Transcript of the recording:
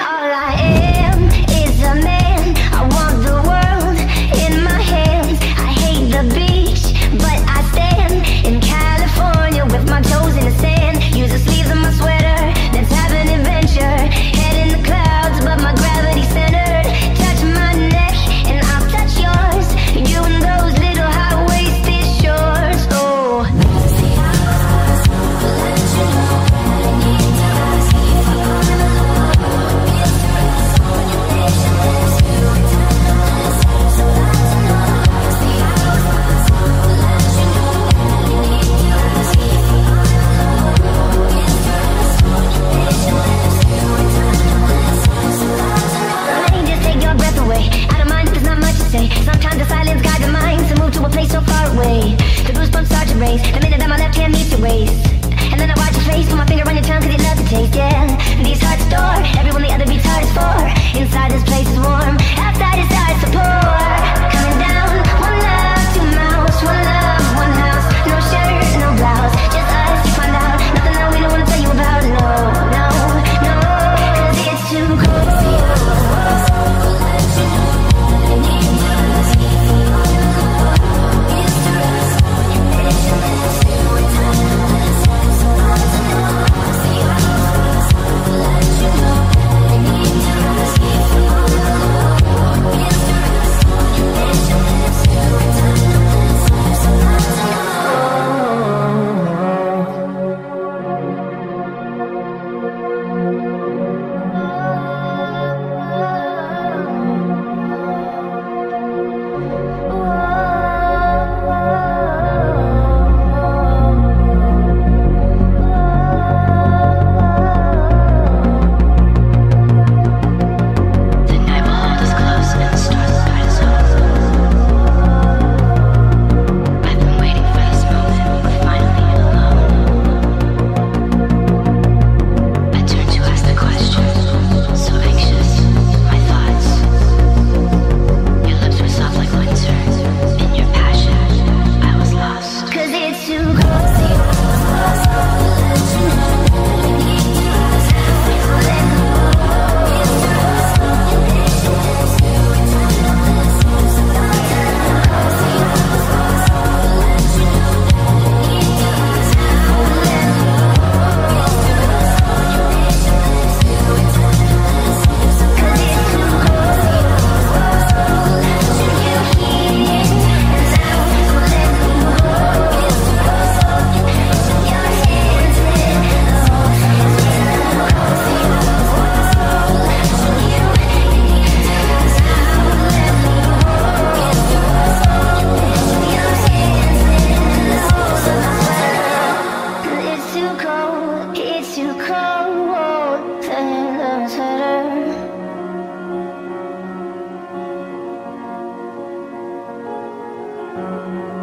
alright. Bye.